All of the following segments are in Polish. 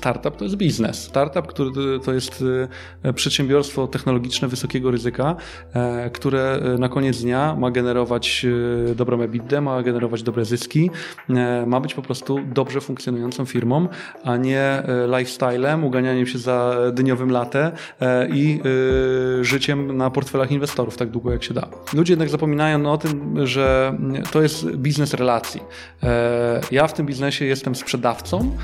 startup to jest biznes. Startup, który to jest przedsiębiorstwo technologiczne wysokiego ryzyka, które na koniec dnia ma generować dobrą EBITDA, ma generować dobre zyski, ma być po prostu dobrze funkcjonującą firmą, a nie lifestylem, uganianiem się za dniowym latte i życiem na portfelach inwestorów tak długo jak się da. Ludzie jednak zapominają o tym, że to jest biznes relacji. E, ja w tym biznesie jestem sprzedawcą,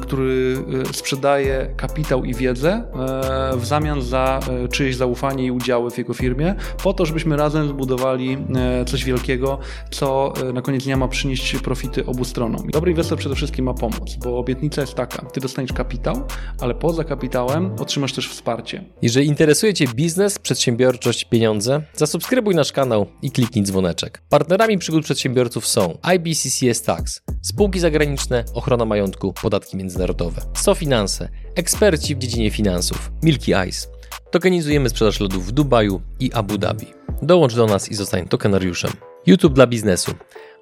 który e, sprzedaje kapitał i wiedzę e, w zamian za czyjeś zaufanie i udziały w jego firmie, po to, żebyśmy razem zbudowali coś wielkiego, co na koniec dnia ma przynieść profity obu stronom. Dobry inwestor przede wszystkim ma pomóc, bo obietnica jest taka: ty dostaniesz kapitał, ale poza kapitałem otrzymasz też wsparcie. Jeżeli interesuje Cię biznes, przedsiębiorczość, pieniądze, zasubskrybuj nasz kanał i kliknij dzwoneczek. Partnerami przygód przedsiębiorców są IBCCS Tax, spółki zagraniczne, ochrona majątku, podatki międzynarodowe, SoFinanse, eksperci w dziedzinie finansów, Milky Ice. Tokenizujemy sprzedaż lodów w Dubaju i Abu Dhabi. Dołącz do nas i zostań tokenariuszem. YouTube dla biznesu.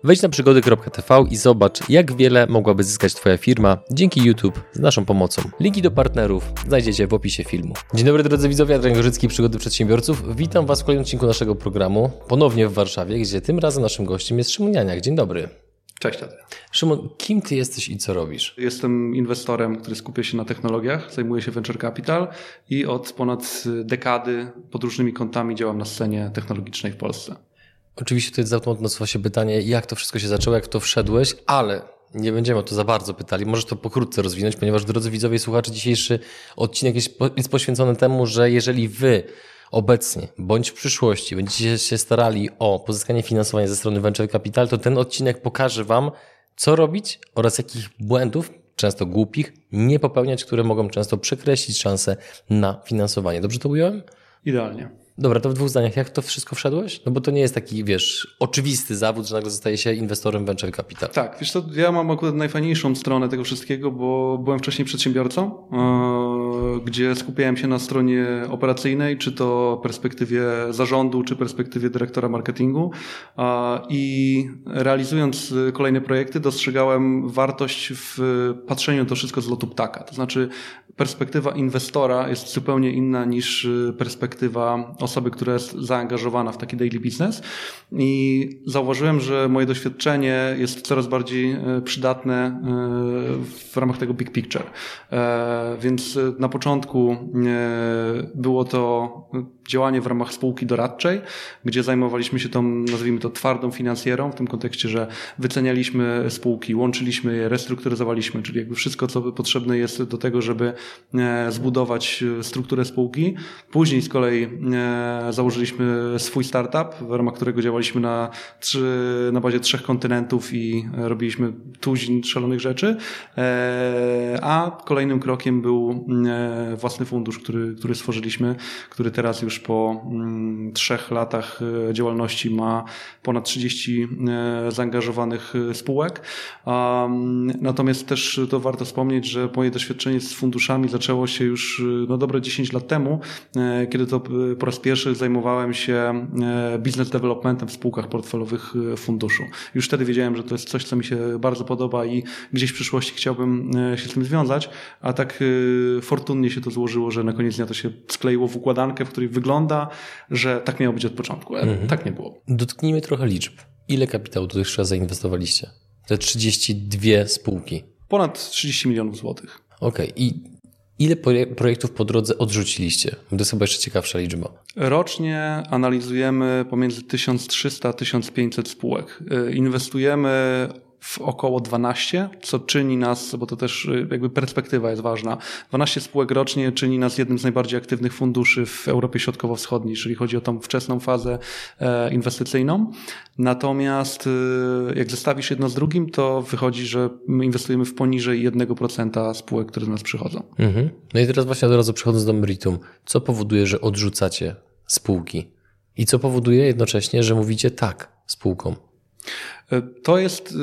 Wejdź na przygody.tv i zobacz, jak wiele mogłaby zyskać Twoja firma dzięki YouTube z naszą pomocą. Linki do partnerów znajdziecie w opisie filmu. Dzień dobry drodzy widzowie, Adrian Gorzycki, Przygody Przedsiębiorców. Witam Was w kolejnym odcinku naszego programu, ponownie w Warszawie, gdzie tym razem naszym gościem jest Szymon Janiak. Dzień dobry. Cześć Adrian. Szymon, kim Ty jesteś i co robisz? Jestem inwestorem, który skupia się na technologiach, zajmuję się venture capital i od ponad dekady pod różnymi kątami działam na scenie technologicznej w Polsce. Oczywiście to jest z automatu nasuwa się pytanie, jak to wszystko się zaczęło, jak w to wszedłeś, ale nie będziemy o to za bardzo pytali. Możesz to pokrótce rozwinąć, ponieważ drodzy widzowie i słuchacze, dzisiejszy odcinek jest poświęcony temu, że jeżeli wy obecnie bądź w przyszłości będziecie się starali o pozyskanie finansowania ze strony Venture Capital, to ten odcinek pokaże wam, co robić oraz jakich błędów, często głupich, nie popełniać, które mogą często przekreślić szanse na finansowanie. Dobrze to ująłem? Idealnie. Dobra, to w dwóch zdaniach, jak to wszystko wszedłeś? No bo to nie jest taki, wiesz, oczywisty zawód, że nagle zostaje się inwestorem venture capital. Tak, wiesz co, ja mam akurat najfajniejszą stronę tego wszystkiego, bo byłem wcześniej przedsiębiorcą, yy, gdzie skupiałem się na stronie operacyjnej, czy to perspektywie zarządu, czy perspektywie dyrektora marketingu i realizując kolejne projekty dostrzegałem wartość w patrzeniu to wszystko z lotu ptaka. To znaczy perspektywa inwestora jest zupełnie inna niż perspektywa osoby, która jest zaangażowana w taki daily business i zauważyłem, że moje doświadczenie jest coraz bardziej e, przydatne e, w ramach tego big picture. E, więc na początku było to działanie w ramach spółki doradczej, gdzie zajmowaliśmy się tą, nazwijmy to, twardą finansjerą, w tym kontekście, że wycenialiśmy spółki, łączyliśmy je, restrukturyzowaliśmy, czyli jakby wszystko, co potrzebne jest do tego, żeby zbudować strukturę spółki. Później z kolei założyliśmy swój startup, w ramach którego działaliśmy na, trzy, na bazie trzech kontynentów i robiliśmy tuzin szalonych rzeczy. E, a kolejnym krokiem był e, własny fundusz, który, który stworzyliśmy, który teraz już po mm, trzech latach e, działalności ma ponad 30 zaangażowanych spółek. Natomiast też to warto wspomnieć, że moje doświadczenie z funduszami zaczęło się już no, dobre 10 lat temu, kiedy to po raz pierwszy zajmowałem się e, business developmentem w spółkach portfelowych e, funduszu. Już wtedy wiedziałem, że to jest coś, co mi się bardzo podoba i gdzieś w przyszłości chciałbym e, się z tym związać, a tak fortunnie się to złożyło, że na koniec dnia to się skleiło w układankę, w której wygląda, że tak miało być od początku. Mhm. Tak nie było. Dotknijmy trochę liczb. Ile kapitału dotychczas zainwestowaliście? Te 32 spółki. Ponad 30 milionów złotych. Okej. Okay. I Ile projektów po drodze odrzuciliście? To jest chyba jeszcze ciekawsza liczba. Rocznie analizujemy pomiędzy 1300 a 1500 spółek. Y, inwestujemy w około 12, co czyni nas, bo to też y, jakby perspektywa jest ważna, 12 spółek rocznie czyni nas jednym z najbardziej aktywnych funduszy w Europie Środkowo-Wschodniej, jeżeli chodzi o tą wczesną fazę e, inwestycyjną. Natomiast y, jak zestawisz jedno z drugim, to wychodzi, że my inwestujemy w poniżej 1% spółek, które do nas przychodzą. Mhm. No i teraz właśnie od razu przechodząc do meritum, co powoduje, że odrzucacie spółki? I co powoduje jednocześnie, że mówicie tak spółkom? E, to jest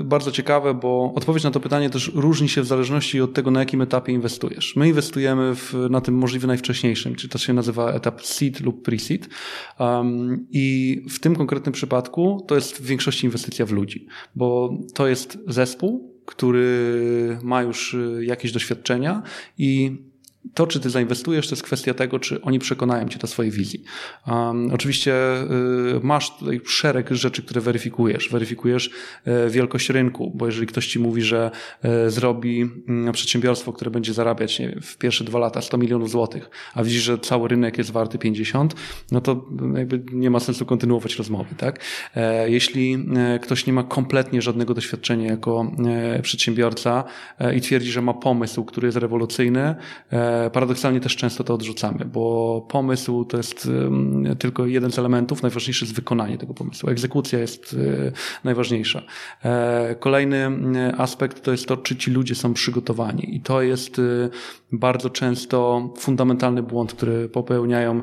y, bardzo ciekawe, bo odpowiedź na to pytanie też różni się w zależności od tego, na jakim etapie inwestujesz. My inwestujemy w, na tym możliwie najwcześniejszym, czyli to się nazywa etap seed lub pre-seed. Um, I w tym konkretnym przypadku to jest w większości inwestycja w ludzi, bo to jest zespół, który ma już jakieś doświadczenia i to, czy ty zainwestujesz, to jest kwestia tego, czy oni przekonają cię do swojej wizji. Um, oczywiście y, masz tutaj szereg rzeczy, które weryfikujesz. Weryfikujesz y, wielkość rynku, bo jeżeli ktoś ci mówi, że y, zrobi y, przedsiębiorstwo, które będzie zarabiać nie, w pierwsze dwa lata 100 milionów złotych, a widzisz, że cały rynek jest warty 50, no to jakby nie ma sensu kontynuować rozmowy, tak? E, jeśli e, ktoś nie ma kompletnie żadnego doświadczenia jako e, przedsiębiorca i twierdzi, że ma pomysł, który jest rewolucyjny, paradoksalnie też często to odrzucamy, bo pomysł to jest tylko jeden z elementów, najważniejszy jest wykonanie tego pomysłu. Egzekucja jest e, najważniejsza. E, kolejny aspekt to jest to, czy ci ludzie są przygotowani i to jest e, bardzo często fundamentalny błąd, który popełniają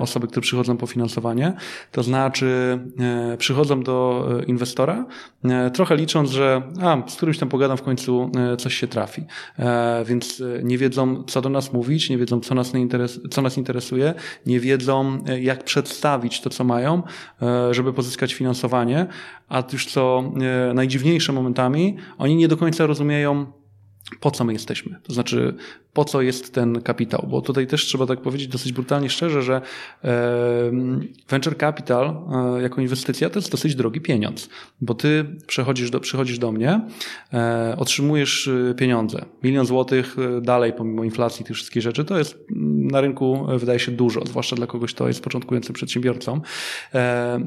osoby, które przychodzą po finansowanie. To znaczy, e, przychodzą do e, inwestora, trochę licząc, że a, z którymś tam pogadam w końcu coś się trafi. Więc nie wiedzą, co do nas mówić, nie wiedzą, co nas, interes co nas interesuje, nie wiedzą, jak przedstawić to, co mają, żeby pozyskać finansowanie, a już co najdziwniejsze momentami, oni nie do końca rozumieją, po co my jesteśmy. To znaczy, po co jest ten kapitał? Bo tutaj też trzeba tak powiedzieć dosyć brutalnie szczerze, że venture capital e, jako inwestycja to jest dosyć drogi pieniądz, bo ty przechodzisz do, przychodzisz do mnie, e, otrzymujesz e, pieniądze. Milion złotych dalej, pomimo inflacji, tych wszystkich rzeczy, to jest na rynku wydaje się dużo, zwłaszcza dla kogoś, kto jest początkującym przedsiębiorcą.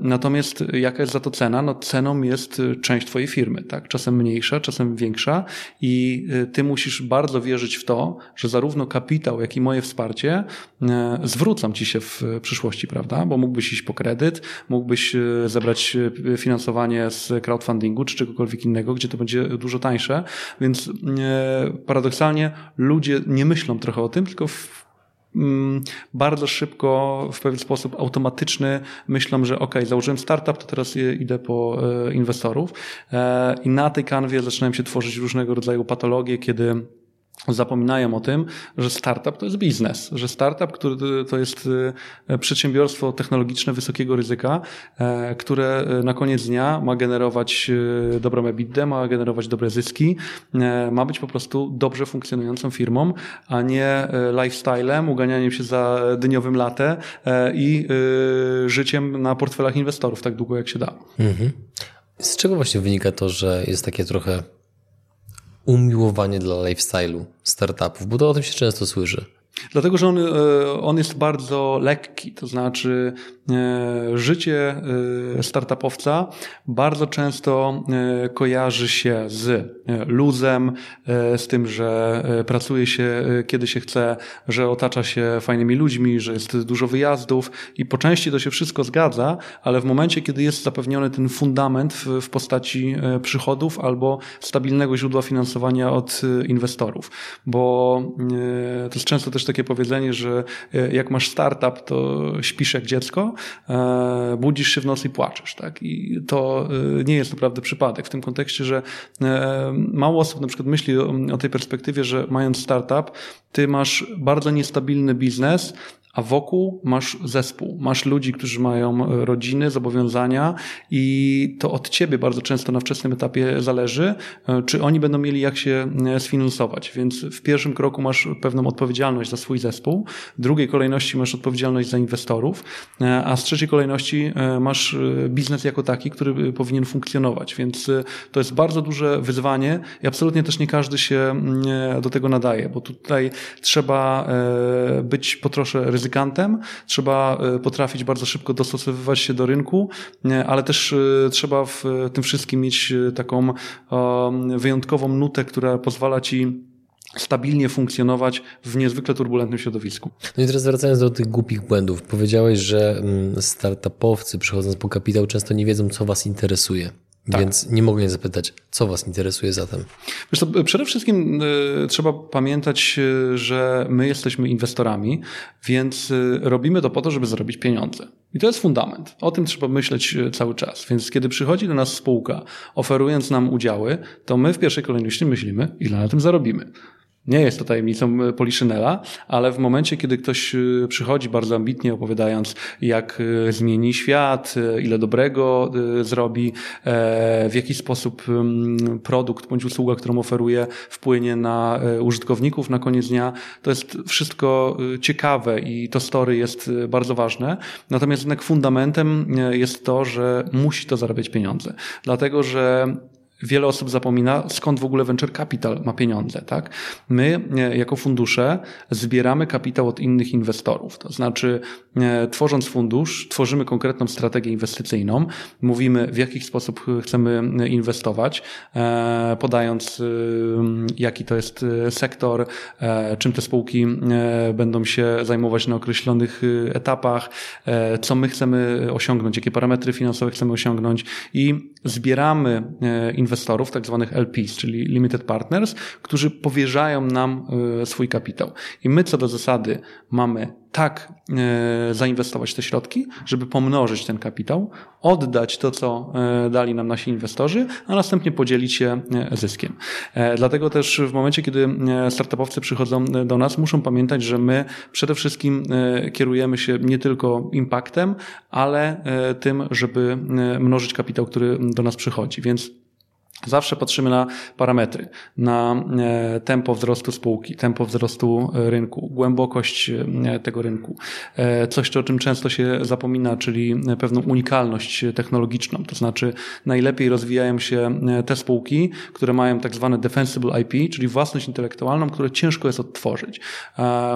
Natomiast jaka jest za to cena? No ceną jest część twojej firmy, tak? Czasem mniejsza, czasem większa i ty musisz bardzo wierzyć w to, że zarówno kapitał, jak i moje wsparcie e, zwrócą ci się w przyszłości, prawda? Bo mógłbyś iść po kredyt, mógłbyś e, zebrać e, finansowanie z crowdfundingu czy czegokolwiek innego, gdzie to będzie dużo tańsze, więc paradoksalnie ludzie nie myślą trochę o tym, tylko w bardzo szybko, w pewien sposób automatyczny myślą, że ok, założyłem startup, to teraz idę po inwestorów. I na tej kanwie zaczynają się tworzyć różnego rodzaju patologie, kiedy zapominają o tym, że startup to jest biznes, że startup który to jest e, przedsiębiorstwo technologiczne wysokiego ryzyka, e, które e, na koniec dnia ma generować dobrą EBITDA, ma generować dobre zyski, ma być po prostu dobrze funkcjonującą firmą, a nie lifestylem, uganianiem się za dyniowym latę i życiem na portfelach inwestorów tak długo jak się da. Mhm. Z czego właśnie wynika to, że jest takie trochę umiłowanie dla lifestyle'u startupów, bo to o tym się często słyszy. Dlatego, że on, e, on jest bardzo lekki, to znaczy e, życie e, startupowca bardzo często kojarzy się z luzem, z tym, że pracuje się kiedy się chce, że otacza się fajnymi ludźmi, że jest dużo wyjazdów i po części to się wszystko zgadza, ale w momencie, kiedy jest zapewniony ten fundament w, w postaci przychodów albo stabilnego źródła finansowania od inwestorów, bo to jest często też takie powiedzenie, że e, jak masz startup, to śpisz jak dziecko, e, budzisz się w nocy i płaczesz. Tak? I to e, nie jest naprawdę przypadek w tym kontekście, że mało osób na przykład myśli o, o tej perspektywie, że mając startup, ty masz bardzo niestabilny biznes, a wokół masz zespół, masz ludzi, którzy mają e, rodziny, zobowiązania i to od ciebie bardzo często na wczesnym etapie zależy, e, czy oni będą mieli jak się e, sfinansować. Więc w pierwszym kroku masz pewną odpowiedzialność za swój zespół, w drugiej kolejności masz odpowiedzialność za inwestorów, a z trzeciej kolejności masz biznes jako taki, który powinien funkcjonować. Więc to jest bardzo duże wyzwanie i absolutnie też nie każdy się do tego nadaje, bo tutaj trzeba być po trosze ryzykownym ryzykantem, trzeba e, potrafić bardzo szybko dostosowywać się do rynku, ale też e, trzeba w tym wszystkim mieć e, taką wyjątkową nutę, która pozwala ci stabilnie funkcjonować w niezwykle turbulentnym środowisku. No i teraz wracając do tych głupich błędów. Powiedziałeś, że mm, startupowcy przychodząc po kapitał często nie wiedzą, co was interesuje. Tak. Więc nie mogę nie zapytać, co Was interesuje zatem? Wiesz to, przede wszystkim y, trzeba pamiętać, y, że my jesteśmy inwestorami, więc y, robimy to po to, żeby zarobić pieniądze. I to jest fundament. O tym trzeba myśleć cały czas. Więc kiedy przychodzi do nas spółka, oferując nam udziały, to my w pierwszej kolejności myślimy, ile na tym zarobimy. Nie jest to tajemnicą e, Poliszynela, ale w momencie, kiedy ktoś e, przychodzi bardzo ambitnie opowiadając, jak e, zmieni świat, ile dobrego zrobi, w jaki sposób produkt bądź usługa, którą oferuje, wpłynie na użytkowników na koniec dnia, to jest wszystko ciekawe i to story jest bardzo ważne. Natomiast jednak fundamentem jest to, że musi to zarabiać pieniądze. Dlatego, że wiele osób zapomina, skąd w ogóle venture capital ma pieniądze. Tak? My, e, jako fundusze, zbieramy kapitał od innych inwestorów. To znaczy, e, tworząc fundusz, tworzymy konkretną strategię inwestycyjną, mówimy, w jaki sposób chcemy inwestować, e, podając, jaki to jest sektor, czym te spółki będą się zajmować na określonych etapach, co my chcemy osiągnąć, jakie parametry finansowe chcemy osiągnąć i zbieramy inwestorów inwestorów, tak zwanych LPs, czyli Limited Partners, którzy powierzają nam e, swój kapitał. I my co do zasady mamy tak e, zainwestować te środki, żeby pomnożyć ten kapitał, oddać to, co e, dali nam nasi inwestorzy, a następnie podzielić się zyskiem. Dlatego też w momencie, kiedy startupowcy przychodzą do nas, muszą pamiętać, że my przede wszystkim kierujemy się nie tylko impaktem, ale tym, żeby mnożyć kapitał, który do nas przychodzi. Więc Zawsze patrzymy na parametry, na e, tempo wzrostu spółki, tempo wzrostu e, rynku, głębokość e, tego rynku. Coś, o czym często się zapomina, czyli pewną unikalność technologiczną. To znaczy, najlepiej rozwijają się te spółki, które mają tak zwane defensible IP, czyli własność intelektualną, które ciężko jest odtworzyć.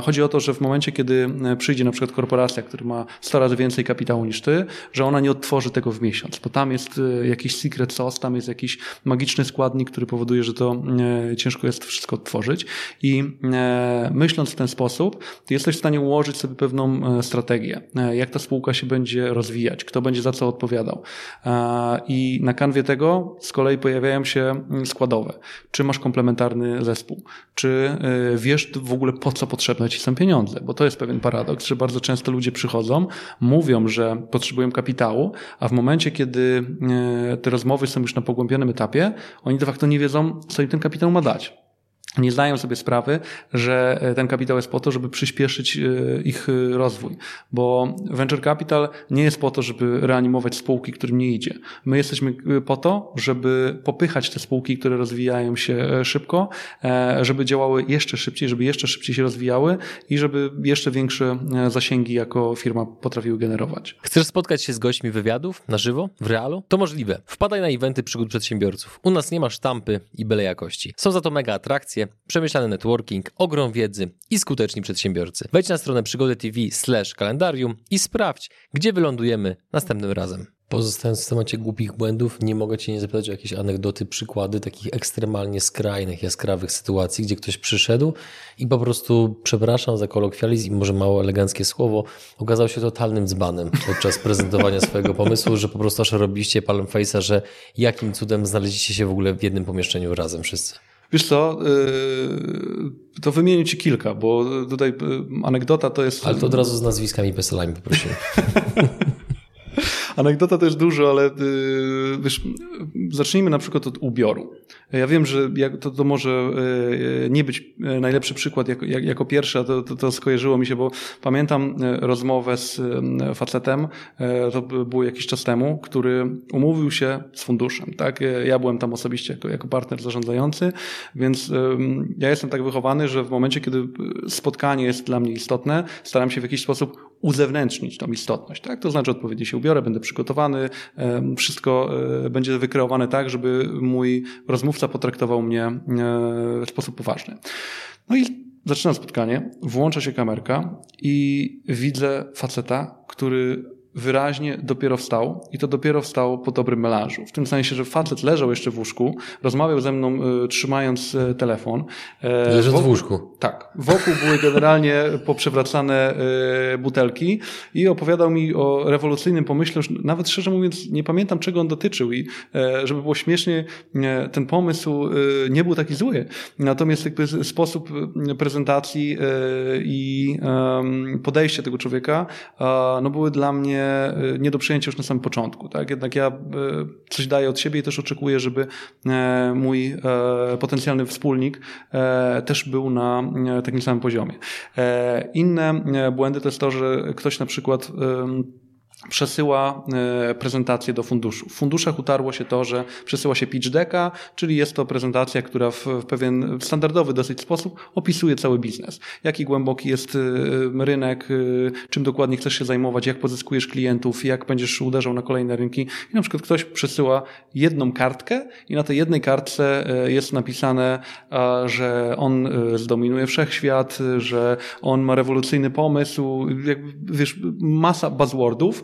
Chodzi o to, że w momencie, kiedy przyjdzie na przykład korporacja, która ma 100 razy więcej kapitału niż ty, że ona nie odtworzy tego w miesiąc, bo tam jest jakiś secret sauce, tam jest jakiś magiczny składnik, który powoduje, że to e, ciężko jest wszystko odtworzyć. I e, myśląc w ten sposób, jesteś w stanie ułożyć sobie pewną e, strategię, jak ta spółka się będzie rozwijać, kto będzie za co odpowiadał. I na kanwie tego z kolei pojawiają się składowe. Czy masz komplementarny zespół? Czy wiesz w ogóle po co potrzebne ci są pieniądze? Bo to jest pewien paradoks, że bardzo często ludzie przychodzą, mówią, że potrzebują kapitału, a w momencie, kiedy te rozmowy są już na pogłębionym etapie, oni de facto nie wiedzą, co im ten kapitał ma dać nie zdają sobie sprawy, że e, ten kapitał jest po to, żeby przyspieszyć e, ich e, rozwój. Bo venture capital nie jest po to, żeby reanimować spółki, którym nie idzie. My jesteśmy po to, żeby popychać te spółki, które rozwijają się szybko, żeby działały jeszcze szybciej, żeby jeszcze szybciej się rozwijały i żeby jeszcze większe zasięgi jako firma potrafiły generować. Chcesz spotkać się z gośćmi wywiadów na żywo, w realu? To możliwe. Wpadaj na eventy przygód przedsiębiorców. U nas nie ma sztampy i byle jakości. Są za to mega atrakcje, przemyślany networking, ogrom wiedzy i skuteczni przedsiębiorcy. Wejdź na stronę przygody TV slash kalendarium i sprawdź, gdzie wylądujemy następnym razem. Pozostając w temacie głupich błędów, nie mogę Cię nie zapytać o jakieś anegdoty, przykłady takich ekstremalnie skrajnych, jaskrawych sytuacji, gdzie ktoś przyszedł i po prostu, przepraszam za kolokwializm i może mało eleganckie słowo, okazał się totalnym dzbanem podczas prezentowania swojego pomysłu, że po prostu aż robiliście palm face'a, że jakim cudem znaleźliście się w ogóle w jednym pomieszczeniu razem wszyscy. Wiesz co, y, to wymienię ci kilka, bo tutaj y, anegdota to jest... Ale to od razu z nazwiskami peselami poprosiłem. Anegdota też dużo, ale y, wiesz, zacznijmy na przykład od ubioru. Ja wiem, że to, to może nie być najlepszy przykład jako, jako pierwszy, a to, to, to skojarzyło mi się, bo pamiętam rozmowę z facetem, to było jakiś czas temu, który umówił się z funduszem. Tak? Ja byłem tam osobiście jako, jako partner zarządzający, więc ja jestem tak wychowany, że w momencie, kiedy spotkanie jest dla mnie istotne, staram się w jakiś sposób uzewnętrznić tą istotność. Tak? To znaczy odpowiednio się ubiorę, będę przygotowany, wszystko e, będzie wykreowane tak, żeby mój rozmówca potraktował mnie e, w sposób poważny. No i zaczynam spotkanie, włącza się kamerka i widzę faceta, który wyraźnie dopiero wstał i to dopiero wstał po dobrym melanżu. W tym sensie, że facet leżał jeszcze w łóżku, rozmawiał ze mną y, trzymając y, telefon. E, Leżąc wokół, w łóżku. Tak. Wokół były generalnie poprzewracane y, butelki i opowiadał mi o rewolucyjnym pomyśle, już nawet szczerze mówiąc nie pamiętam czego on dotyczył i e, żeby było śmiesznie, ten pomysł nie był taki zły. Natomiast jakby sposób prezentacji i podejście tego człowieka no były dla mnie nie, nie do przyjęcia już na samym początku. Tak? Jednak ja coś daję od siebie i też oczekuję, żeby mój potencjalny wspólnik też był na takim samym poziomie. Inne błędy to jest to, że ktoś na przykład przesyła e, prezentację do funduszu. W funduszach utarło się to, że przesyła się pitch decka, czyli jest to prezentacja, która w, pewien standardowy dosyć sposób opisuje cały biznes. Jaki głęboki jest e, rynek, e, czym dokładnie chcesz się zajmować, jak pozyskujesz klientów, jak będziesz uderzał na kolejne rynki. I na przykład ktoś przesyła jedną kartkę i na tej jednej kartce jest napisane, że on zdominuje wszechświat, że on ma rewolucyjny pomysł, wiesz, masa buzzwordów,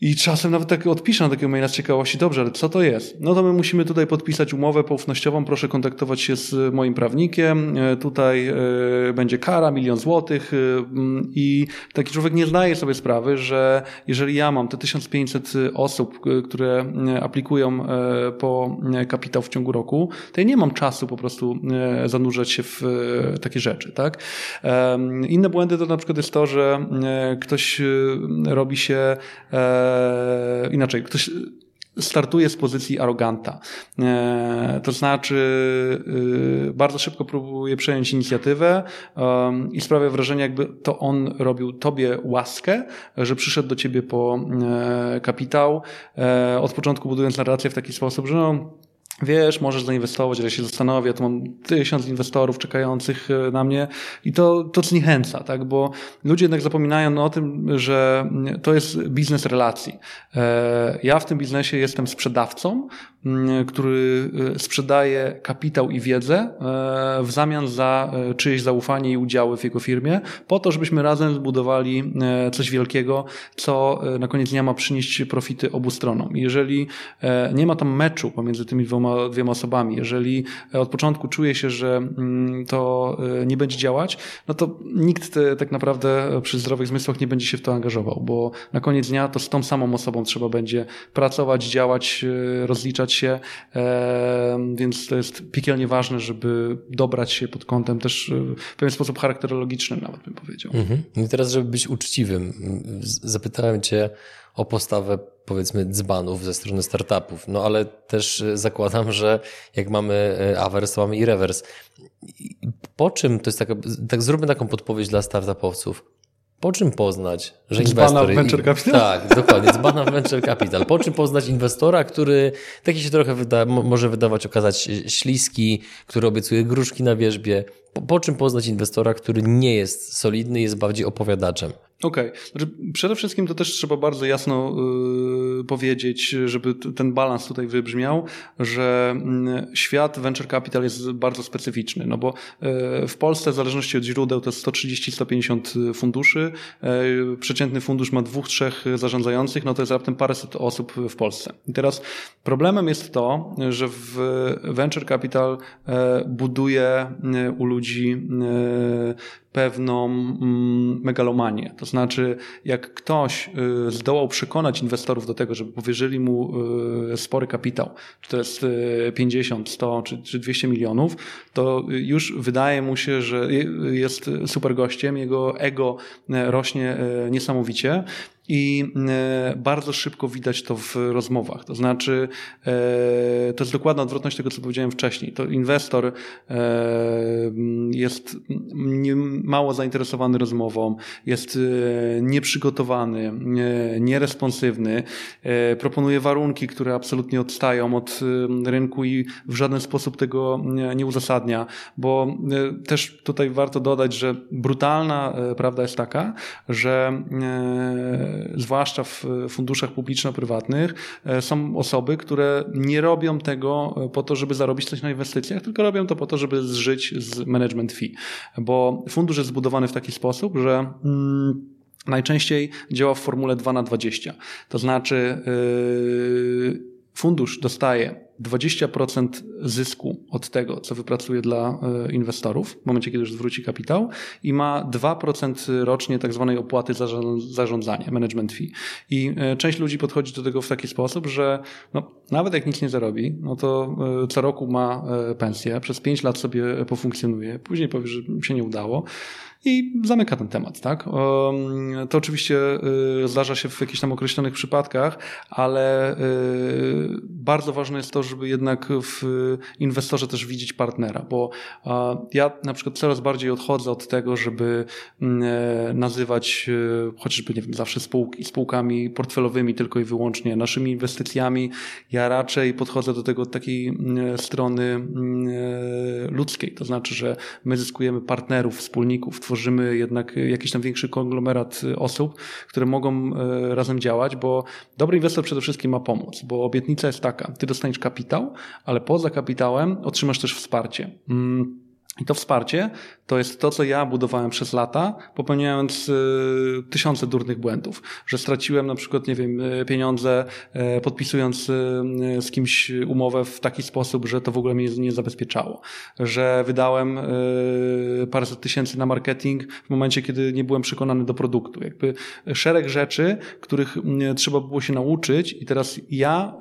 i czasem nawet tak odpiszę na takiego maila z ciekawości, dobrze, ale co to jest? No to my musimy tutaj podpisać umowę poufnościową, proszę kontaktować się z moim prawnikiem, e, tutaj e, będzie kara, milion złotych e, mm, i taki człowiek nie zdaje sobie sprawy, że jeżeli ja mam te 1500 osób, które aplikują po kapitał w ciągu roku, to ja nie mam czasu po prostu zanurzać się w takie rzeczy, tak? Inne błędy to na przykład jest to, że ktoś robi się E, inaczej, ktoś startuje z pozycji aroganta. E, to znaczy, e, bardzo szybko próbuje przejąć inicjatywę i sprawia wrażenie, jakby to on robił tobie łaskę, że przyszedł do ciebie po kapitał, od początku budując narrację w taki sposób, że no, wiesz, możesz zainwestować, ale się zastanowię, to mam tysiąc inwestorów czekających e, na mnie i to, to zniechęca, tak, bo ludzie jednak zapominają o tym, że to jest biznes relacji. E, ja w tym biznesie jestem sprzedawcą, który e, sprzedaje kapitał i wiedzę w zamian za czyjeś zaufanie i udziały w jego firmie, po to, żebyśmy razem zbudowali coś wielkiego, co na koniec dnia ma przynieść profity obu stronom. Jeżeli nie ma tam meczu pomiędzy tymi dwoma dwiema osobami. Jeżeli od początku czuje się, że mm, to e, nie będzie działać, no to nikt te, tak naprawdę przy zdrowych zmysłach nie będzie się w to angażował, bo na koniec dnia to z tą samą osobą trzeba będzie pracować, działać, e, rozliczać się, e, więc to jest piekielnie ważne, żeby dobrać się pod kątem też w pewien sposób charakterologicznym nawet bym powiedział. Mhm. I teraz, żeby być uczciwym, zapytałem cię o postawę powiedzmy dzbanów ze strony startupów. No ale też e, zakładam, że jak mamy e, awers, to mamy i rewers. Po czym, to jest taka, tak zróbmy taką podpowiedź dla startupowców. Po czym poznać, że inwestor... w venture capital? Tak, dokładnie, dzbana w venture capital. Po czym poznać inwestora, który taki się trochę wyda, może wydawać, okazać śliski, który obiecuje gruszki na wierzbie. Po, po czym poznać inwestora, który nie jest solidny, jest bardziej opowiadaczem? Okej. Okay. Znaczy, przede wszystkim to też trzeba bardzo jasno yy, powiedzieć, żeby ten balans tutaj wybrzmiał, że yy, świat venture capital jest bardzo specyficzny, no bo yy, w Polsce w zależności od źródeł to jest 130-150 funduszy, yy, przeciętny fundusz ma dwóch, trzech zarządzających, no to jest raptem paręset osób w Polsce. I teraz problemem jest to, że w venture capital yy, buduje yy, u ludzi pewną mm, megalomanię. To znaczy, jak ktoś y, zdołał przekonać inwestorów do tego, żeby powierzyli mu y, spory kapitał, czy to jest 50, y, 100 czy, czy 200 milionów, to już wydaje mu się, że jest super gościem, jego ego rośnie niesamowicie i e, bardzo szybko widać to w rozmowach. To znaczy, e, to jest dokładna odwrotność tego, co powiedziałem wcześniej. To inwestor e, jest mało zainteresowany rozmową, jest nieprzygotowany, nieresponsywny, proponuje warunki, które absolutnie odstają od rynku i w żaden sposób tego nie uzasadnia, bo też tutaj warto dodać, że brutalna prawda jest taka, że zwłaszcza w funduszach publiczno-prywatnych, e, są osoby, które nie robią tego e, po to, żeby zarobić coś na inwestycjach, tylko robią to po to, żeby zżyć z management fee. Bo fundusz jest zbudowany w taki sposób, że mm, najczęściej działa w formule 2 na 20. To znaczy, yy, fundusz dostaje 20% zysku od tego, co wypracuje dla e, inwestorów w momencie, kiedy już zwróci kapitał i ma 2% rocznie tak zwanej opłaty za zarządzanie, management fee. I e, część ludzi podchodzi do tego w taki sposób, że no, nawet jak nic nie zarobi, no to e, co roku ma pensję, przez 5 lat sobie pofunkcjonuje, później powie, że się nie udało i zamyka ten temat, tak? To oczywiście y, zdarza się w jakichś tam określonych przypadkach, ale y, bardzo ważne jest to, żeby jednak w inwestorze też widzieć partnera, bo ja na przykład coraz bardziej odchodzę od tego, żeby mm, e, nazywać y, chociażby, nie wiem, zawsze spółki, spółkami portfelowymi tylko i wyłącznie naszymi inwestycjami. Ja raczej podchodzę do tego od takiej mm, strony mm, e, ludzkiej, to znaczy, że my zyskujemy partnerów, wspólników, tworzymy jednak jakiś tam większy konglomerat osób, które mogą e, razem działać, bo dobry inwestor przede wszystkim ma pomóc, bo obietnica jest taka, ty dostaniesz kapitał, ale poza kapitałem otrzymasz też wsparcie. Mm, I to wsparcie to jest to, co ja budowałem przez lata, popełniając y, tysiące durnych błędów, że straciłem na przykład, nie wiem, y, pieniądze, y, podpisując z kimś umowę w taki sposób, że to w ogóle mnie nie zabezpieczało, że wydałem paręset tysięcy na marketing w momencie, kiedy nie byłem przekonany do produktu. Jakby szereg rzeczy, których trzeba było się nauczyć i teraz ja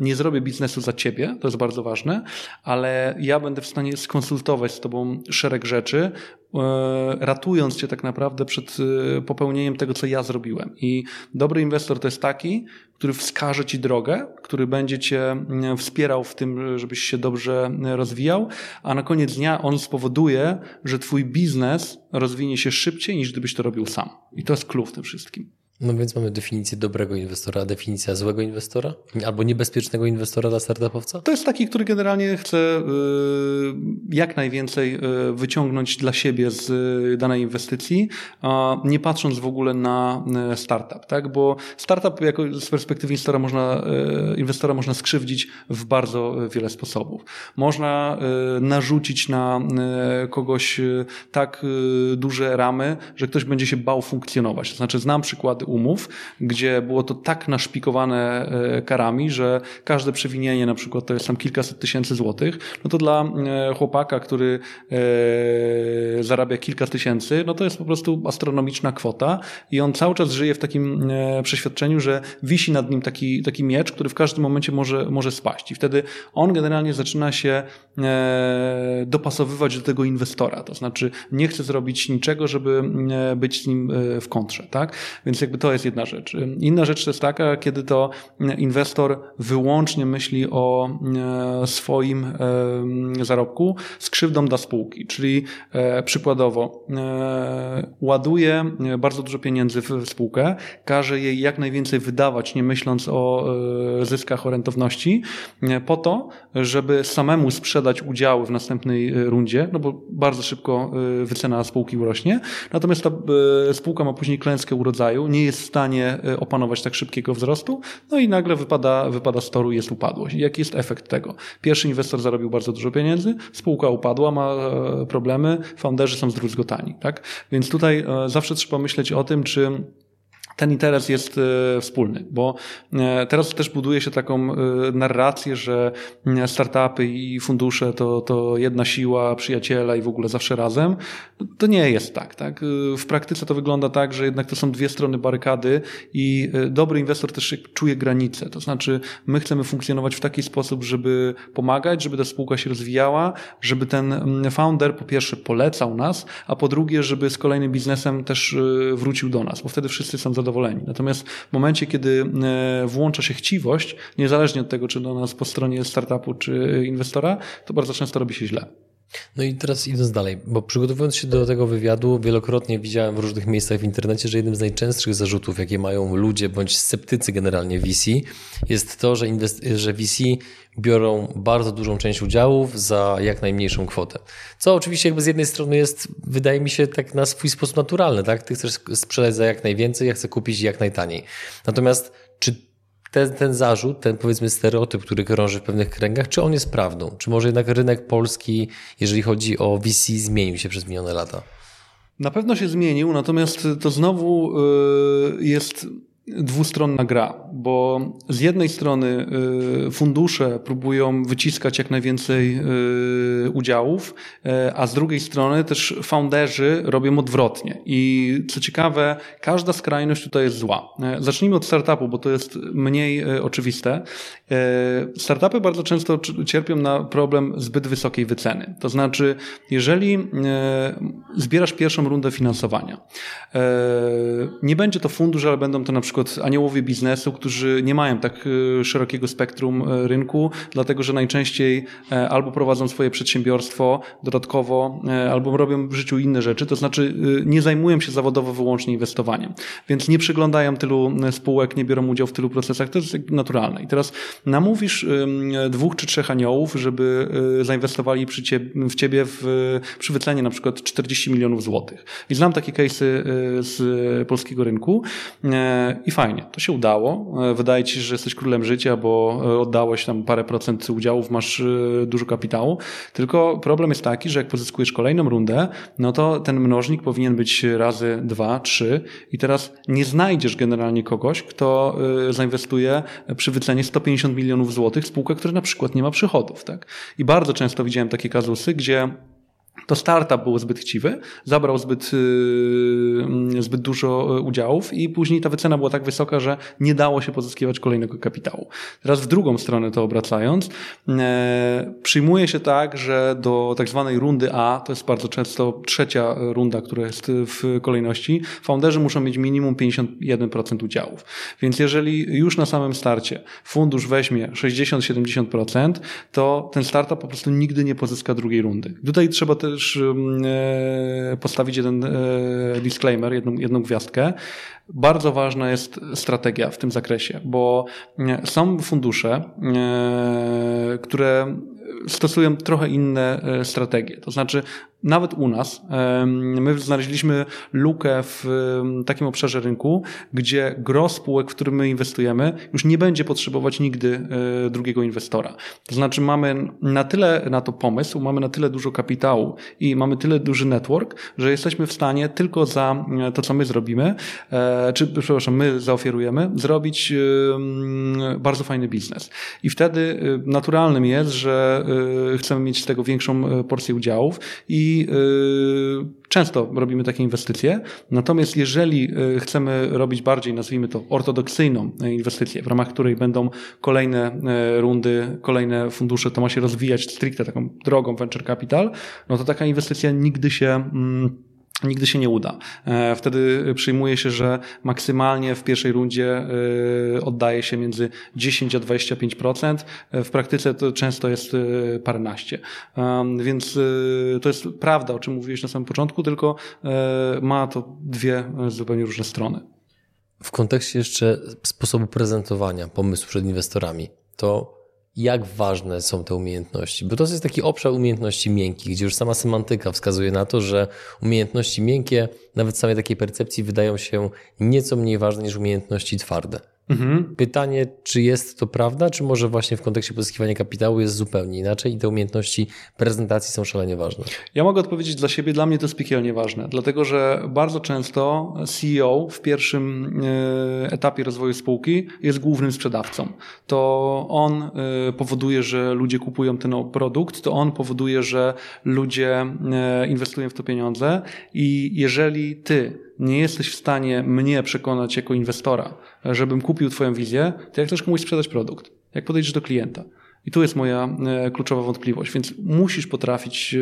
nie zrobię biznesu za ciebie, to jest bardzo ważne, ale ja będę w stanie skonsultować z tobą szereg rzeczy, E, ratując cię tak naprawdę przed e, popełnieniem tego, co ja zrobiłem. I dobry inwestor to jest taki, który wskaże ci drogę, który będzie cię mm, wspierał w tym, żebyś się dobrze rozwijał, a na koniec dnia on spowoduje, że twój biznes rozwinie się szybciej niż gdybyś to robił sam. I to jest klucz w tym wszystkim. No więc mamy definicję dobrego inwestora, a definicja złego inwestora? Albo niebezpiecznego inwestora dla startupowca? To jest taki, który generalnie chce y, jak najwięcej y, wyciągnąć dla siebie z y, danej inwestycji, nie patrząc w ogóle na startup, tak? Bo startup jako z perspektywy inwestora można, inwestora można skrzywdzić w bardzo wiele sposobów. Można narzucić na kogoś tak duże ramy, że ktoś będzie się bał funkcjonować. To znaczy znam przykłady umów, gdzie było to tak naszpikowane e, karami, że każde przewinienie na przykład to jest tam kilkaset tysięcy złotych, no to dla e, chłopaka, który e, zarabia kilka tysięcy, no to jest po prostu astronomiczna kwota i on cały czas żyje w takim przeświadczeniu, że wisi nad nim taki, taki miecz, który w każdym momencie może, może spaść i wtedy on generalnie zaczyna się dopasowywać do tego inwestora, to znaczy nie chce zrobić niczego, żeby być z nim w kontrze, tak? Więc jakby to jest jedna rzecz. Inna rzecz jest taka, kiedy to inwestor wyłącznie myśli o e, swoim e, zarobku z krzywdą dla spółki, czyli e, przykładowo ładuje bardzo dużo pieniędzy w spółkę, każe jej jak najwięcej wydawać, nie myśląc o zyskach, o rentowności, po to, żeby samemu sprzedać udziały w następnej rundzie, no bo bardzo szybko wycena spółki urośnie, natomiast ta spółka ma później klęskę urodzaju, nie jest w stanie e, opanować tak szybkiego wzrostu, no i nagle wypada, wypada z toru jest upadłość. Jaki jest efekt tego? Pierwszy inwestor zarobił bardzo dużo pieniędzy, spółka upadła, ma e, problemy, founderzy są zdruzgotani. Tak? Więc tutaj e, zawsze trzeba myśleć o tym, czy ten interes jest e, wspólny, bo e, teraz też buduje się taką e, narrację, że startupy i fundusze to, to jedna siła, przyjaciela i w ogóle zawsze razem. To nie jest tak, tak. W praktyce to wygląda tak, że jednak to są dwie strony barykady i dobry inwestor też czuje granice. To znaczy, my chcemy funkcjonować w taki sposób, żeby pomagać, żeby ta spółka się rozwijała, żeby ten founder po pierwsze polecał nas, a po drugie, żeby z kolejnym biznesem też wrócił do nas, bo wtedy wszyscy są zadowoleni zadowoleni. Natomiast w momencie, kiedy e, włącza się chciwość, niezależnie od tego, czy do nas po stronie startupu, czy inwestora, to bardzo często robi się źle. No i teraz idąc dalej, bo przygotowując się do tego wywiadu, wielokrotnie widziałem w różnych miejscach w internecie, że jednym z najczęstszych zarzutów, jakie mają ludzie bądź sceptycy generalnie VC, jest to, że, że VC biorą bardzo dużą część udziałów za jak najmniejszą kwotę. Co oczywiście jakby z jednej strony jest, wydaje mi się, tak na swój sposób naturalny, tak? Ty chcesz sprzedać za jak najwięcej, ja chcę kupić jak najtaniej. Natomiast czy ten, ten zarzut, ten powiedzmy stereotyp, który krąży w pewnych kręgach, czy on jest prawdą? Czy może jednak rynek polski, jeżeli chodzi o VC, zmienił się przez minione lata? Na pewno się zmienił, natomiast to znowu y, jest dwustronna gra, bo z jednej strony y, fundusze próbują wyciskać jak najwięcej y, udziałów, y, a z drugiej strony też founderzy robią odwrotnie. I co ciekawe, każda skrajność tutaj jest zła. Zacznijmy od startupu, bo to jest mniej oczywiste. Startupy bardzo często cierpią na problem zbyt wysokiej wyceny. To znaczy, jeżeli zbierasz pierwszą rundę finansowania, nie będzie to fundusz, ale będą to na przykład przykład aniołowie biznesu, którzy nie mają tak e, szerokiego spektrum e, rynku, dlatego że najczęściej e, albo prowadzą swoje przedsiębiorstwo dodatkowo, albo robią w życiu inne rzeczy, to znaczy nie zajmują się zawodowo wyłącznie inwestowaniem, więc nie przyglądają tylu spółek, nie biorą udziału w tylu procesach, to jest naturalne. I teraz namówisz dwóch czy trzech aniołów, żeby zainwestowali przy ciebie, w ciebie w, przy wycenie na przykład 40 milionów złotych. I znam takie case'y z polskiego rynku i fajnie, to się udało. E, wydaje ci się, że jesteś królem życia, bo e, oddałeś tam parę procent udziałów, masz e, dużo kapitału. Tylko problem jest taki, że jak pozyskujesz kolejną rundę, no to ten mnożnik powinien być razy dwa, trzy i teraz nie znajdziesz generalnie kogoś, kto zainwestuje przy wycenie 150 milionów złotych w spółkę, która na przykład nie ma przychodów. Tak? I bardzo często widziałem takie kazusy, gdzie to startup był zbyt chciwy, zabrał zbyt, yy, zbyt dużo yy, udziałów i później ta wycena była tak wysoka, że nie dało się pozyskiwać kolejnego kapitału. Teraz w drugą stronę to obracając, yy, przyjmuje się tak, że do tak zwanej rundy A, to jest bardzo często trzecia runda, która jest w kolejności, founderzy muszą mieć minimum 51% udziałów. Więc jeżeli już na samym starcie fundusz weźmie 60-70%, to ten startup po prostu nigdy nie pozyska drugiej rundy. Tutaj trzeba też też e, postawić jeden e, disclaimer, jedną, jedną gwiazdkę. Bardzo ważna jest strategia w tym zakresie, bo e, są fundusze, które stosują trochę inne strategie. To znaczy, nawet u nas, my znaleźliśmy lukę w takim obszarze rynku, gdzie gros spółek, w którym my inwestujemy, już nie będzie potrzebować nigdy e, drugiego inwestora. To znaczy mamy na tyle na to pomysł, mamy na tyle dużo kapitału i mamy tyle duży network, że jesteśmy w stanie tylko za e, to, co my zrobimy, e, czy przepraszam, my zaoferujemy, zrobić bardzo fajny biznes. I wtedy naturalnym jest, że chcemy mieć z tego większą porcję udziałów i i y, często robimy takie inwestycje. Natomiast jeżeli y, chcemy robić bardziej, nazwijmy to, ortodoksyjną inwestycję, w ramach której będą kolejne y, rundy, kolejne fundusze, to ma się rozwijać stricte taką drogą venture capital, no to taka inwestycja nigdy się mm, nigdy się nie uda. E, wtedy przyjmuje się, że maksymalnie w pierwszej rundzie e, oddaje się między 10 a 25%. E, w praktyce to często jest paręnaście. Więc to jest prawda, o czym mówiłeś na samym początku, tylko ma to dwie zupełnie różne strony. W kontekście jeszcze sposobu prezentowania pomysłu przed inwestorami, to jak ważne są te umiejętności, bo to jest taki obszar umiejętności miękkich, gdzie już sama semantyka wskazuje na to, że umiejętności miękkie, nawet samej takiej percepcji, wydają się nieco mniej ważne niż umiejętności twarde. Mhm. Pytanie, czy jest to prawda, czy może właśnie w kontekście pozyskiwania kapitału jest zupełnie inaczej i te umiejętności prezentacji są szalenie ważne? Ja mogę odpowiedzieć dla siebie, dla mnie to jest piekielnie ważne, dlatego że bardzo często CEO w pierwszym e, etapie rozwoju spółki jest głównym sprzedawcą. To on e, powoduje, że ludzie kupują ten produkt, to on powoduje, że ludzie e, inwestują w to pieniądze i jeżeli ty nie jesteś w stanie mnie przekonać jako inwestora, żebym kupił Twoją wizję, to jak chcesz komuś sprzedać produkt? Jak podejdziesz do klienta? I tu jest moja e, kluczowa wątpliwość, więc musisz potrafić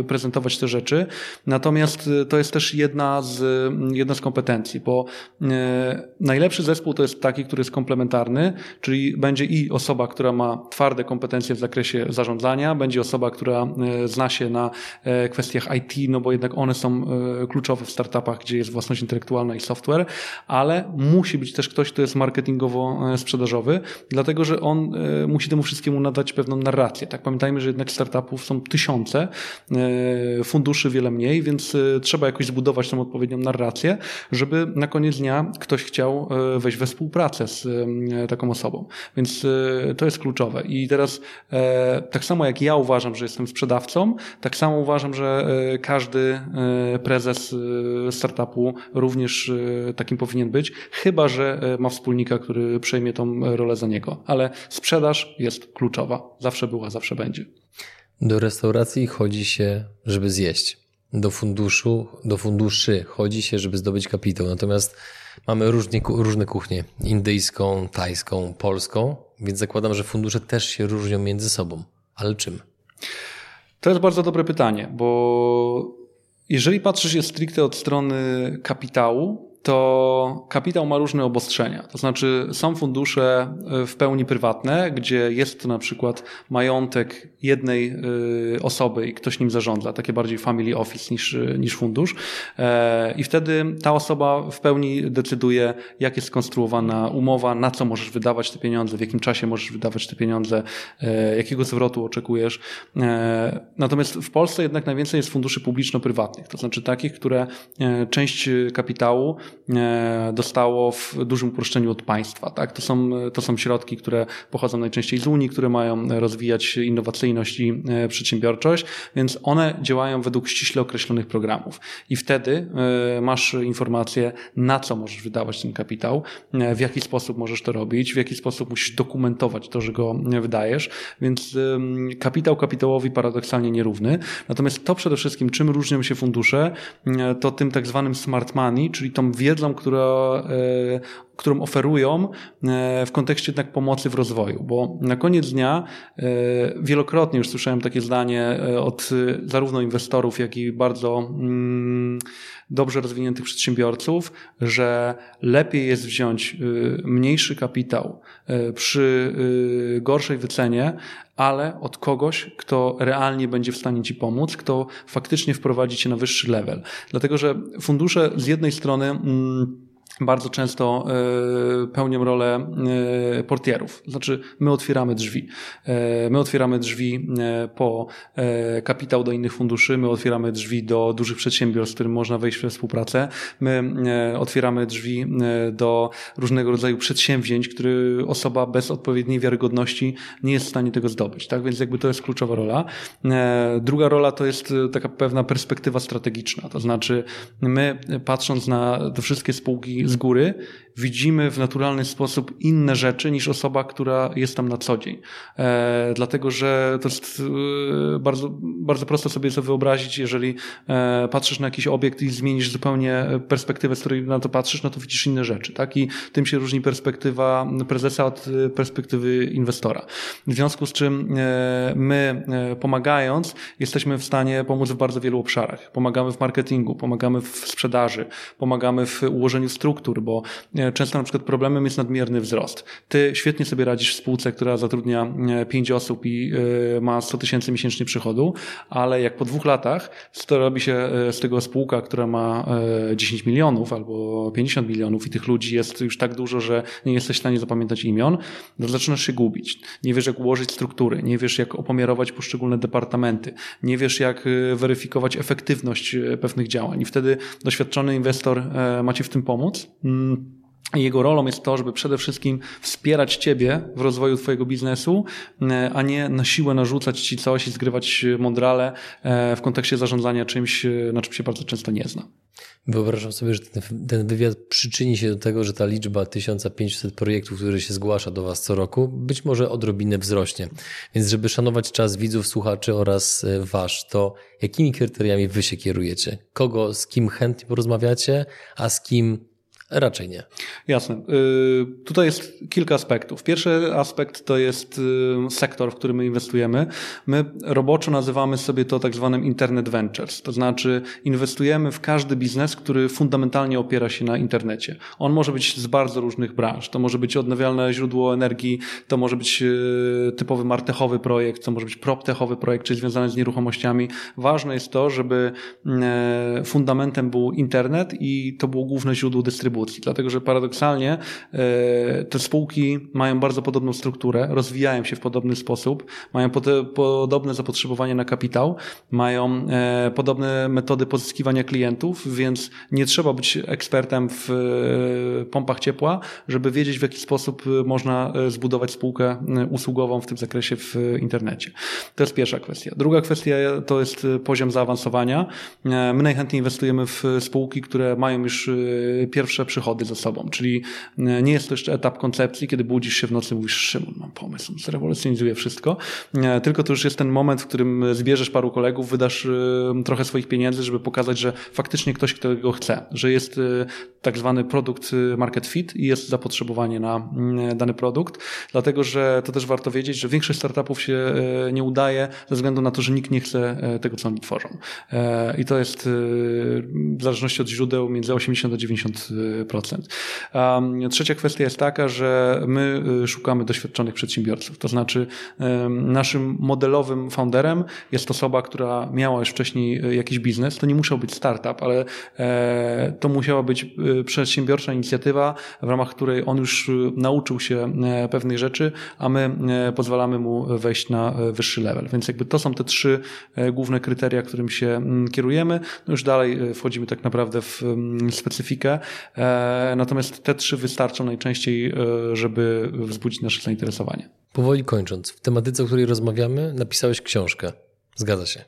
e, prezentować te rzeczy. Natomiast e, to jest też jedna z, jedna z kompetencji, bo najlepszy zespół to jest taki, który jest komplementarny, czyli będzie i osoba, która ma twarde kompetencje w zakresie zarządzania, będzie osoba, która zna się na kwestiach IT, no bo jednak one są kluczowe w startupach, gdzie jest własność intelektualna i software, ale musi być też ktoś, kto jest marketingowo sprzedażowy, dlatego że on musi temu wszystkiemu wszystkiemu nadać pewną narrację. Tak pamiętajmy, że jednak startupów są tysiące, funduszy wiele mniej, więc trzeba jakoś zbudować tą odpowiednią narrację, żeby na koniec dnia ktoś chciał wejść we współpracę z taką osobą. Więc to jest kluczowe. I teraz tak samo jak ja uważam, że jestem sprzedawcą, tak samo uważam, że każdy prezes startupu również takim powinien być, chyba że ma wspólnika, który przejmie tą rolę za niego. Ale sprzedaż jest kluczowa. Zawsze była, zawsze będzie. Do restauracji chodzi się, żeby zjeść. Do funduszu, do funduszy chodzi się, żeby zdobyć kapitał. Natomiast mamy różnie, różne kuchnie. Indyjską, tajską, polską. Więc zakładam, że fundusze też się różnią między sobą. Ale czym? To jest bardzo dobre pytanie, bo jeżeli patrzysz je stricte od strony kapitału, to kapitał ma różne obostrzenia. To znaczy są fundusze e, w pełni prywatne, gdzie jest to na przykład majątek jednej e, osoby i ktoś nim zarządza, takie bardziej family office niż, e, niż fundusz. I wtedy ta osoba w pełni decyduje, jak jest skonstruowana umowa, na co możesz wydawać te pieniądze, w jakim czasie możesz wydawać te pieniądze, jakiego zwrotu oczekujesz. Natomiast w Polsce jednak najwięcej jest funduszy publiczno-prywatnych, to znaczy takich, które część kapitału E, dostało w dużym uproszczeniu od państwa. Tak? To, są, to są środki, które pochodzą najczęściej z Unii, które mają rozwijać innowacyjność i e, przedsiębiorczość, więc one działają według ściśle określonych programów. I wtedy e, masz informację, na co możesz wydawać ten kapitał, w jaki sposób możesz to robić, w jaki sposób musisz dokumentować to, że go wydajesz, więc kapitał kapitałowi paradoksalnie nierówny. Natomiast to przede wszystkim, czym różnią się fundusze, to tym tak zwanym smart money, czyli tą wiedzą, która, e, którą oferują e, w kontekście jednak pomocy w rozwoju, bo na koniec dnia e, wielokrotnie już słyszałem takie zdanie od zarówno inwestorów, jak i bardzo mm, dobrze rozwiniętych przedsiębiorców, że lepiej jest wziąć mniejszy kapitał przy gorszej wycenie, ale od kogoś, kto realnie będzie w stanie ci pomóc, kto faktycznie wprowadzi cię na wyższy level. Dlatego, że fundusze z jednej strony mm, bardzo często e, pełnią rolę e, portierów. Znaczy, my otwieramy drzwi. E, my otwieramy drzwi po kapitał do innych funduszy, my otwieramy drzwi do dużych przedsiębiorstw, z którym można wejść we współpracę. My otwieramy drzwi do różnego rodzaju przedsięwzięć, które osoba bez odpowiedniej wiarygodności nie jest w stanie tego zdobyć. Tak więc jakby to jest kluczowa rola. Druga rola to jest taka pewna perspektywa strategiczna. To znaczy, my patrząc na te wszystkie spółki z góry, widzimy w naturalny sposób inne rzeczy niż osoba, która jest tam na co dzień. E, dlatego, że to jest e, bardzo, bardzo prosto sobie to wyobrazić, jeżeli e, patrzysz na jakiś obiekt i zmienisz zupełnie perspektywę, z której na to patrzysz, no to widzisz inne rzeczy, tak? I tym się różni perspektywa prezesa od perspektywy inwestora. W związku z czym e, my e, pomagając, jesteśmy w stanie pomóc w bardzo wielu obszarach. Pomagamy w marketingu, pomagamy w sprzedaży, pomagamy w ułożeniu struktur, bo e, często na przykład problemem jest nadmierny wzrost. Ty świetnie sobie radzisz w spółce, która zatrudnia 5 e, osób i e, ma 100 tysięcy miesięcznie przychodu, ale jak po dwóch latach to robi się e, z tego spółka, która ma 10 milionów albo 50 milionów i tych ludzi jest już tak dużo, że nie jesteś w stanie zapamiętać imion, to zaczynasz się gubić. Nie wiesz, jak ułożyć struktury, nie wiesz, jak opomiarować poszczególne departamenty, nie wiesz, jak weryfikować efektywność pewnych działań. I wtedy doświadczony inwestor ma ci w tym pomóc. Jego rolą jest to, żeby przede wszystkim wspierać Ciebie w rozwoju Twojego biznesu, e, a nie na siłę narzucać Ci coś i zgrywać mądrale e, w kontekście zarządzania czymś, e, na czym się bardzo często nie zna. Wyobrażam sobie, że ten wywiad przyczyni się do tego, że ta liczba 1500 projektów, które się zgłasza do Was co roku, być może odrobinę wzrośnie. Więc żeby szanować czas widzów, słuchaczy oraz Wasz, to jakimi kryteriami Wy się kierujecie? Kogo, z kim chętnie porozmawiacie, a z kim Raczej nie. Jasne. Y, tutaj jest kilka aspektów. Pierwszy aspekt to jest y, sektor, w który my inwestujemy. My roboczo nazywamy sobie to tak zwanym Internet Ventures. To znaczy inwestujemy w każdy biznes, który fundamentalnie opiera się na internecie. On może być z bardzo różnych branż. To może być odnawialne źródło energii, to może być y, typowy martechowy projekt, to może być proptechowy projekt, czyli związany z nieruchomościami. Ważne jest to, żeby fundamentem był internet i to było główne źródło dystrybucji dlatego że paradoksalnie te spółki mają bardzo podobną strukturę, rozwijają się w podobny sposób, mają podobne zapotrzebowanie na kapitał, mają podobne metody pozyskiwania klientów, więc nie trzeba być ekspertem w pompach ciepła, żeby wiedzieć w jaki sposób można zbudować spółkę usługową w tym zakresie w internecie. To jest pierwsza kwestia. Druga kwestia to jest poziom zaawansowania. My najchętniej inwestujemy w spółki, które mają już pierwsze przychody za sobą, czyli nie jest to jeszcze etap koncepcji, kiedy budzisz się w nocy i mówisz, Szymon, mam pomysł, zrewolucjonizuje wszystko, tylko to już jest ten moment, w którym zbierzesz paru kolegów, wydasz trochę swoich pieniędzy, żeby pokazać, że faktycznie ktoś, kto go chce, że jest tak zwany produkt market fit i jest zapotrzebowanie na dany produkt, dlatego że to też warto wiedzieć, że większość startupów się e, nie udaje ze względu na to, że nikt nie chce e, tego, co oni tworzą. E, I to jest w zależności od źródeł między 80 a 90%. Trzecia kwestia jest taka, że my szukamy doświadczonych przedsiębiorców. To znaczy naszym modelowym founderem jest osoba, która miała już wcześniej jakiś biznes. To nie musiał być startup, ale to musiała być przedsiębiorcza inicjatywa, w ramach której on już nauczył się pewnych rzeczy, a my pozwalamy mu wejść na e, wyższy level. Więc jakby to są te trzy e, główne kryteria, którym się mm, kierujemy. No już dalej e, wchodzimy tak naprawdę w mm, specyfikę. Natomiast te trzy wystarczą najczęściej, żeby wzbudzić nasze zainteresowanie. Powoli kończąc, w tematyce, o której rozmawiamy, napisałeś książkę. Zgadza się.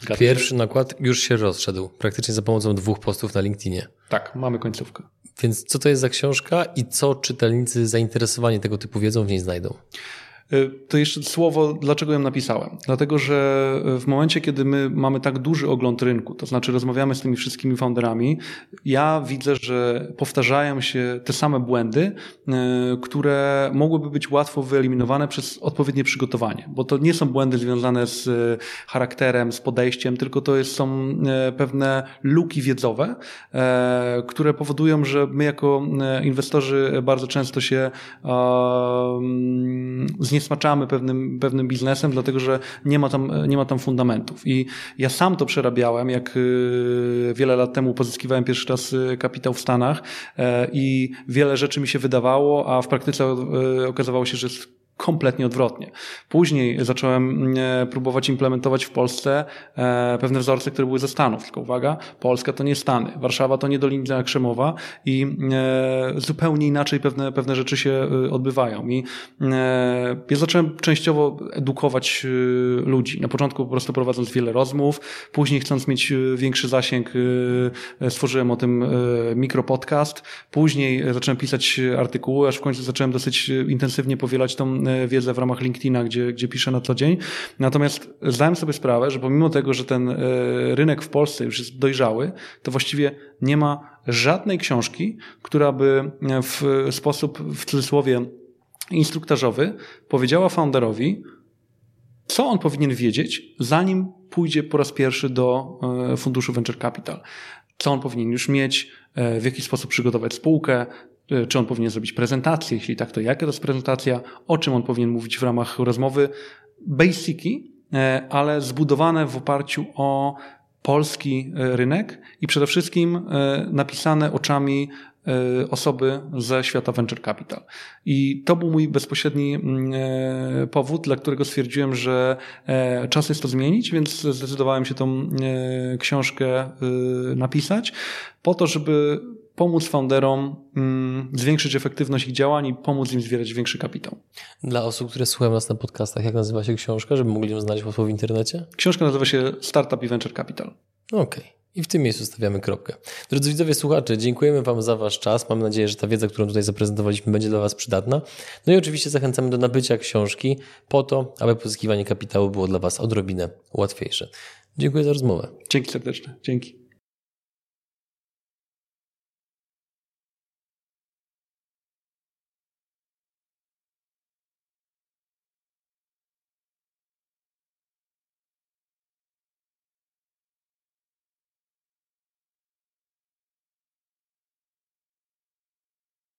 Zgadza Pierwszy się. nakład już się rozszedł, praktycznie za pomocą dwóch postów na LinkedInie. Tak, mamy końcówkę. Więc co to jest za książka i co czytelnicy zainteresowani tego typu wiedzą w niej znajdą? Y, to jeszcze słowo, dlaczego ją napisałem. Dlatego, że w momencie, kiedy my mamy tak duży ogląd rynku, to znaczy rozmawiamy z tymi wszystkimi founderami, ja widzę, że powtarzają się te same błędy, y, które mogłyby być łatwo wyeliminowane przez odpowiednie przygotowanie, bo to nie są błędy związane z y, charakterem, z podejściem, tylko to jest, są pewne luki wiedzowe, które powodują, że my jako inwestorzy bardzo często się zniechęcamy zniesmaczamy pewnym, pewnym biznesem, dlatego że nie ma, tam, nie ma tam fundamentów. I ja sam to przerabiałem, jak y, wiele lat temu pozyskiwałem pierwszy raz y, kapitał w Stanach e, i wiele rzeczy mi się wydawało, a w praktyce e, okazywało się, że jest kompletnie odwrotnie. Później zacząłem e, próbować implementować w Polsce e, pewne wzorce, które były ze Stanów. Tylko uwaga, Polska to nie Stany, Warszawa to nie Dolina Krzemowa i e, zupełnie inaczej pewne, pewne rzeczy się odbywają. I ja zacząłem częściowo edukować ludzi. Na początku po prostu prowadząc wiele rozmów, później chcąc mieć większy zasięg, stworzyłem o tym mikropodcast, później zacząłem pisać artykuły, aż w końcu zacząłem dosyć intensywnie powielać tą wiedzę w ramach LinkedIna, gdzie, gdzie piszę na co dzień. Natomiast zdałem sobie sprawę, że pomimo tego, że ten e, rynek w Polsce już jest dojrzały, to właściwie nie ma żadnej książki, która by w sposób, w cudzysłowie, instruktażowy powiedziała founderowi, co on powinien wiedzieć, zanim pójdzie po raz pierwszy do e, funduszu Venture Capital. Co on powinien już mieć, w jaki sposób przygotować spółkę, E, czy on powinien zrobić prezentację, jeśli tak, to jaka to jest prezentacja, o czym on powinien mówić w ramach rozmowy. Basiki, e, ale zbudowane w oparciu o polski e, rynek i przede wszystkim napisane oczami osoby ze świata venture capital. I to był mój bezpośredni mm, powód, dla którego stwierdziłem, że czas jest to zmienić, więc zdecydowałem się tą książkę napisać po to, żeby pomóc founderom mm, zwiększyć efektywność ich działań i pomóc im zbierać większy kapitał. Dla osób, które słuchają nas na podcastach, jak nazywa się książka, żeby mogli ją znaleźć łatwo w internecie? Książka nazywa się Startup i Venture Capital. Okej. Okay. I w tym miejscu stawiamy kropkę. Drodzy widzowie, słuchacze, dziękujemy Wam za Wasz czas. Mam nadzieję, że ta wiedza, którą tutaj zaprezentowaliśmy, będzie dla Was przydatna. No i oczywiście zachęcamy do nabycia książki po to, aby pozyskiwanie kapitału było dla Was odrobinę łatwiejsze. Dziękuję za rozmowę. Dzięki serdecznie. Dzięki.